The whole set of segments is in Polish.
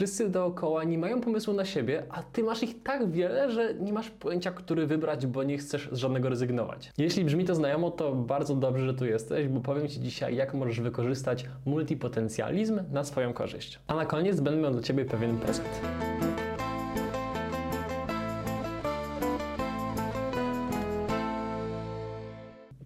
Wszyscy dookoła nie mają pomysłu na siebie, a ty masz ich tak wiele, że nie masz pojęcia, który wybrać, bo nie chcesz z żadnego rezygnować. Jeśli brzmi to znajomo, to bardzo dobrze, że tu jesteś, bo powiem Ci dzisiaj, jak możesz wykorzystać multipotencjalizm na swoją korzyść. A na koniec będę miał dla Ciebie pewien prezent.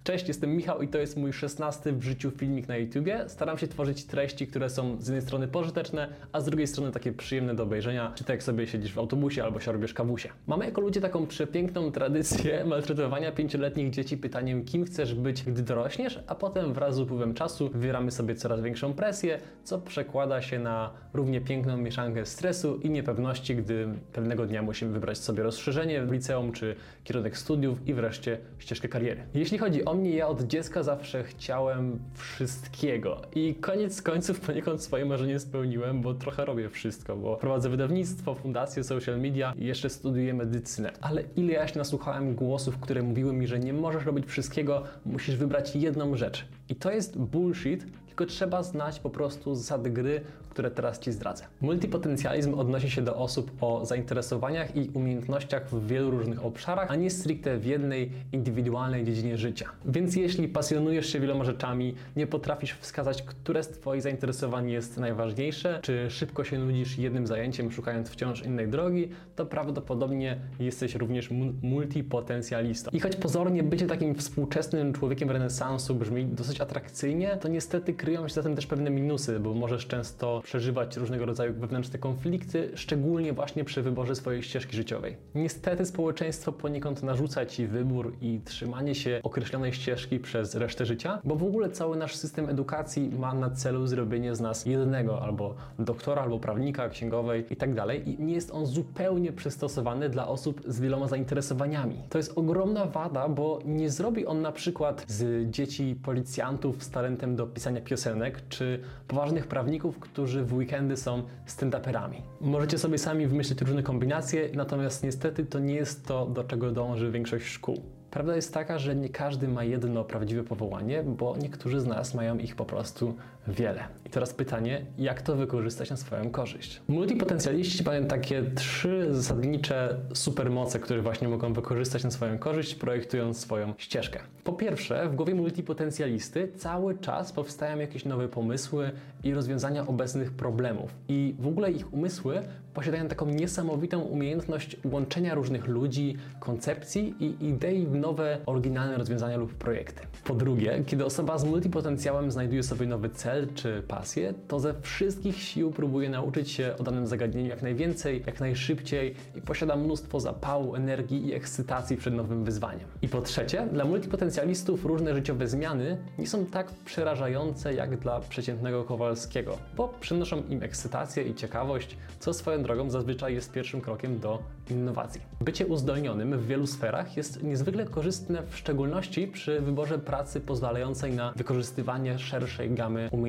Cześć, jestem Michał i to jest mój 16 w życiu filmik na YouTubie. Staram się tworzyć treści, które są z jednej strony pożyteczne, a z drugiej strony takie przyjemne do obejrzenia, czy tak jak sobie siedzisz w autobusie albo się robisz kawusie. Mamy jako ludzie taką przepiękną tradycję maltretowania pięcioletnich dzieci pytaniem, kim chcesz być, gdy dorośniesz, a potem wraz z upływem czasu wywieramy sobie coraz większą presję, co przekłada się na równie piękną mieszankę stresu i niepewności, gdy pewnego dnia musimy wybrać sobie rozszerzenie w liceum, czy kierunek studiów i wreszcie ścieżkę kariery. Jeśli chodzi o mnie, ja od dziecka zawsze chciałem wszystkiego. I koniec końców poniekąd swoje marzenie spełniłem, bo trochę robię wszystko, bo prowadzę wydawnictwo, fundację, social media i jeszcze studiuję medycynę. Ale ile ja się nasłuchałem głosów, które mówiły mi, że nie możesz robić wszystkiego, musisz wybrać jedną rzecz. I to jest bullshit, tylko trzeba znać po prostu zasady gry, które teraz Ci zdradzę. Multipotencjalizm odnosi się do osób o zainteresowaniach i umiejętnościach w wielu różnych obszarach, a nie stricte w jednej indywidualnej dziedzinie życia. Więc jeśli pasjonujesz się wieloma rzeczami, nie potrafisz wskazać, które z Twoich zainteresowań jest najważniejsze, czy szybko się nudzisz jednym zajęciem, szukając wciąż innej drogi, to prawdopodobnie jesteś również multipotencjalistą. I choć pozornie bycie takim współczesnym człowiekiem renesansu brzmi dosyć atrakcyjnie, to niestety kryją się za tym też pewne minusy, bo możesz często przeżywać różnego rodzaju wewnętrzne konflikty, szczególnie właśnie przy wyborze swojej ścieżki życiowej. Niestety społeczeństwo poniekąd narzuca Ci wybór i trzymanie się określonej ścieżki przez resztę życia, bo w ogóle cały nasz system edukacji ma na celu zrobienie z nas jednego albo doktora, albo prawnika, księgowej i tak. I nie jest on zupełnie przystosowany dla osób z wieloma zainteresowaniami. To jest ogromna wada, bo nie zrobi on na przykład z dzieci policjantów z talentem do pisania piosenek, czy poważnych prawników, którzy w weekendy są stand-uperami. Możecie sobie sami wymyślić różne kombinacje, natomiast niestety to nie jest to, do czego dąży większość szkół. Prawda jest taka, że nie każdy ma jedno prawdziwe powołanie, bo niektórzy z nas mają ich po prostu wiele. I teraz pytanie, jak to wykorzystać na swoją korzyść? Multipotencjaliści mają takie trzy zasadnicze supermoce, które właśnie mogą wykorzystać na swoją korzyść, projektując swoją ścieżkę. Po pierwsze, w głowie multipotencjalisty cały czas powstają jakieś nowe pomysły i rozwiązania obecnych problemów. I w ogóle ich umysły posiadają taką niesamowitą umiejętność łączenia różnych ludzi, koncepcji i idei w nowe, oryginalne rozwiązania lub projekty. Po drugie, kiedy osoba z multipotencjałem znajduje sobie nowy cel czy pasję, to ze wszystkich sił próbuje nauczyć się o danym zagadnieniu jak najwięcej, jak najszybciej i posiada mnóstwo zapału, energii i ekscytacji przed nowym wyzwaniem. I po trzecie, dla multipotencjalistów różne życiowe zmiany nie są tak przerażające jak dla przeciętnego Kowalskiego, bo przynoszą im ekscytację i ciekawość, co swoją drogą zazwyczaj jest pierwszym krokiem do innowacji. Bycie uzdolnionym w wielu sferach jest niezwykle korzystne w szczególności przy wyborze pracy pozwalającej na wykorzystywanie szerszej gamy umiejętności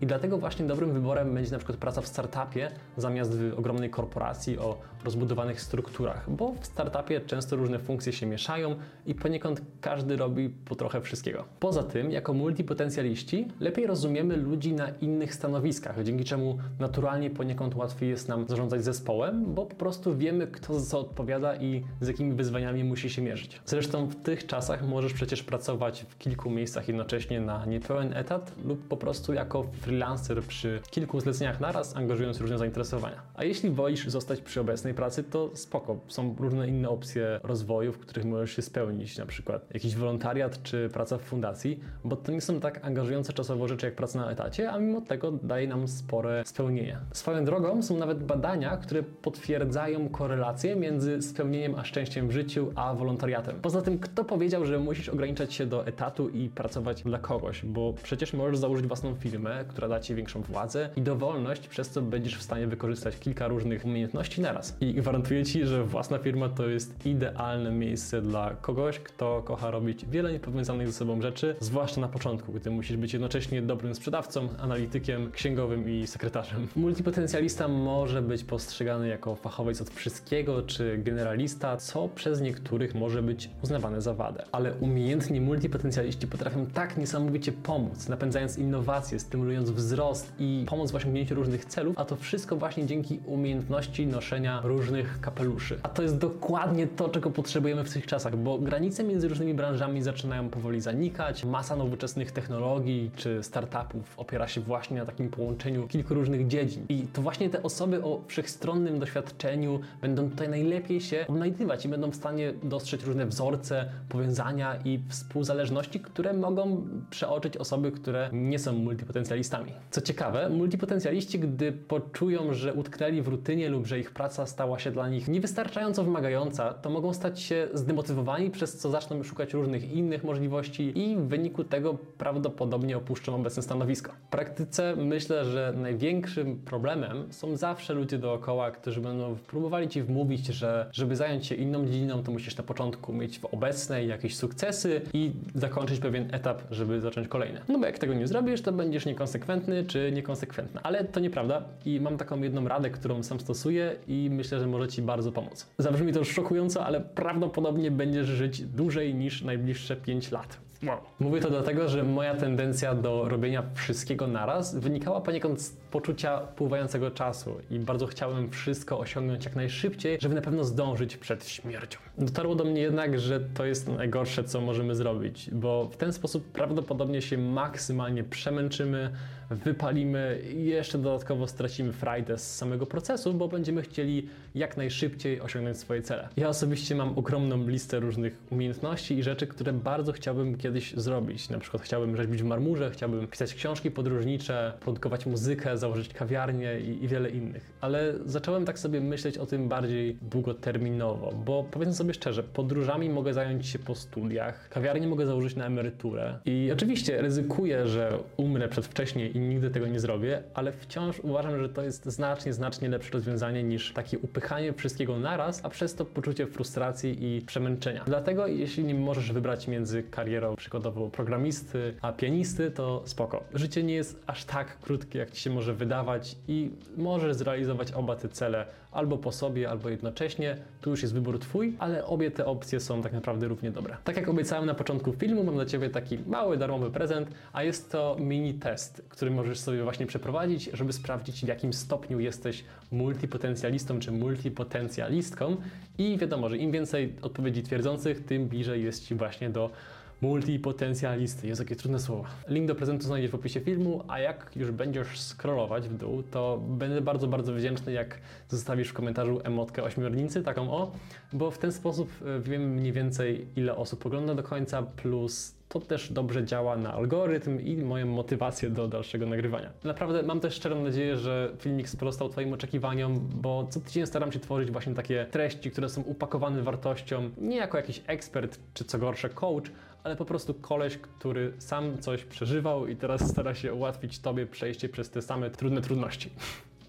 i dlatego właśnie dobrym wyborem będzie na przykład praca w startupie zamiast w ogromnej korporacji o rozbudowanych strukturach, bo w startupie często różne funkcje się mieszają i poniekąd każdy robi po trochę wszystkiego. Poza tym, jako multipotencjaliści lepiej rozumiemy ludzi na innych stanowiskach, dzięki czemu naturalnie poniekąd łatwiej jest nam zarządzać zespołem, bo po prostu wiemy, kto za co odpowiada i z jakimi wyzwaniami musi się mierzyć. Zresztą w tych czasach możesz przecież pracować w kilku miejscach jednocześnie na niepełen etat lub po prostu jako freelancer przy kilku zleceniach naraz, angażując różne zainteresowania. A jeśli wolisz zostać przy obecnej pracy, to spoko. Są różne inne opcje rozwoju, w których możesz się spełnić, na przykład jakiś wolontariat czy praca w fundacji, bo to nie są tak angażujące czasowo rzeczy jak praca na etacie, a mimo tego daje nam spore spełnienie. Swoją drogą są nawet badania, które potwierdzają korelację między spełnieniem a szczęściem w życiu, a wolontariatem. Poza tym, kto powiedział, że musisz ograniczać się do etatu i pracować dla kogoś? Bo przecież możesz założyć własną firmę, która da ci większą władzę i dowolność, przez co będziesz w stanie wykorzystać kilka różnych umiejętności naraz. I gwarantuję ci, że własna firma to jest idealne miejsce dla kogoś, kto kocha robić wiele niepowiązanych ze sobą rzeczy, zwłaszcza na początku, gdy musisz być jednocześnie dobrym sprzedawcą, analitykiem, księgowym i sekretarzem. Multipotencjalista może być postrzegany jako fachowiec od wszystkiego czy generalista, co przez niektórych może być uznawane za wadę. Ale umiejętni multipotencjaliści potrafią tak niesamowicie pomóc, napędzając innowacje, stymulując wzrost i pomoc w osiągnięciu różnych celów, a to wszystko właśnie dzięki umiejętności noszenia różnych kapeluszy. A to jest dokładnie to, czego potrzebujemy w tych czasach, bo granice między różnymi branżami zaczynają powoli zanikać, masa nowoczesnych technologii czy startupów opiera się właśnie na takim połączeniu kilku różnych dziedzin. I to właśnie te osoby o wszechstronnym doświadczeniu będą tutaj najlepiej się odnajdywać i będą w stanie dostrzec różne wzorce, powiązania i współzależności, które mogą przeoczyć osoby, które nie nie są multipotencjalistami. Co ciekawe, multipotencjaliści, gdy poczują, że utknęli w rutynie lub że ich praca stała się dla nich niewystarczająco wymagająca, to mogą stać się zdemotywowani, przez co zaczną szukać różnych innych możliwości i w wyniku tego prawdopodobnie opuszczą obecne stanowisko. W praktyce myślę, że największym problemem są zawsze ludzie dookoła, którzy będą próbowali ci wmówić, że żeby zająć się inną dziedziną, to musisz na początku mieć w obecnej jakieś sukcesy i zakończyć pewien etap, żeby zacząć kolejne. No bo jak tego nie zrobisz, zrobisz, to będziesz niekonsekwentny czy niekonsekwentna. Ale to nieprawda i mam taką jedną radę, którą sam stosuję i myślę, że może Ci bardzo pomóc. Zabrzmi to szokująco, ale prawdopodobnie będziesz żyć dłużej niż najbliższe 5 lat. Wow. Mówię to dlatego, że moja tendencja do robienia wszystkiego naraz wynikała poniekąd z poczucia pływającego czasu i bardzo chciałem wszystko osiągnąć jak najszybciej, żeby na pewno zdążyć przed śmiercią. Dotarło do mnie jednak, że to jest najgorsze, co możemy zrobić, bo w ten sposób prawdopodobnie się maksymalnie przemęczymy, wypalimy i jeszcze dodatkowo stracimy frajdę z samego procesu, bo będziemy chcieli jak najszybciej osiągnąć swoje cele. Ja osobiście mam ogromną listę różnych umiejętności i rzeczy, które bardzo chciałbym kiedyś zrobić. Na przykład chciałbym rzeźbić w marmurze, chciałbym pisać książki podróżnicze, produkować muzykę, założyć kawiarnię i, i wiele innych. Ale zacząłem tak sobie myśleć o tym bardziej długoterminowo, bo powiedzmy sobie szczerze, podróżami mogę zająć się po studiach, kawiarnię mogę założyć na emeryturę i oczywiście ryzykuję, że umrę przedwcześnie i nigdy tego nie zrobię, ale wciąż uważam, że to jest znacznie, znacznie lepsze rozwiązanie niż takie upychanie wszystkiego naraz, a przez to poczucie frustracji i przemęczenia. Dlatego jeśli nie możesz wybrać między karierą przykładowo programisty a pianisty, to spoko. Życie nie jest aż tak krótkie, jak ci się może wydawać i możesz zrealizować oba te cele albo po sobie, albo jednocześnie. Tu już jest wybór Twój, ale obie te opcje są tak naprawdę równie dobre. Tak jak obiecałem na początku filmu, mam dla Ciebie taki mały, darmowy prezent, a jest to mini test, który możesz sobie właśnie przeprowadzić, żeby sprawdzić w jakim stopniu jesteś multipotencjalistą czy multipotencjalistką. I wiadomo, że im więcej odpowiedzi twierdzących, tym bliżej jest Ci właśnie do Multipotencjalisty. Jest takie trudne słowo. Link do prezentu znajdziesz w opisie filmu, a jak już będziesz scrollować w dół, to będę bardzo, bardzo wdzięczny, jak zostawisz w komentarzu emotkę ośmiornicy, taką o, bo w ten sposób e, wiem mniej więcej, ile osób ogląda do końca, plus to też dobrze działa na algorytm i moją motywację do dalszego nagrywania. Naprawdę mam też szczerą nadzieję, że filmik sprostał Twoim oczekiwaniom, bo co tydzień staram się tworzyć właśnie takie treści, które są upakowane wartością, nie jako jakiś ekspert czy co gorsze coach, ale po prostu koleś, który sam coś przeżywał i teraz stara się ułatwić Tobie przejście przez te same trudne trudności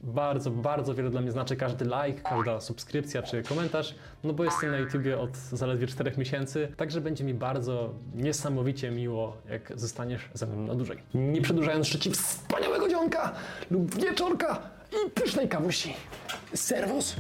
bardzo, bardzo wiele dla mnie znaczy każdy like, każda subskrypcja czy komentarz, no bo jestem na YouTubie od zaledwie 4 miesięcy, także będzie mi bardzo niesamowicie miło, jak zostaniesz ze mną na dłużej. Nie przedłużając szczyci wspaniałego dzionka lub wieczorka i pysznej kawusi. Serwus!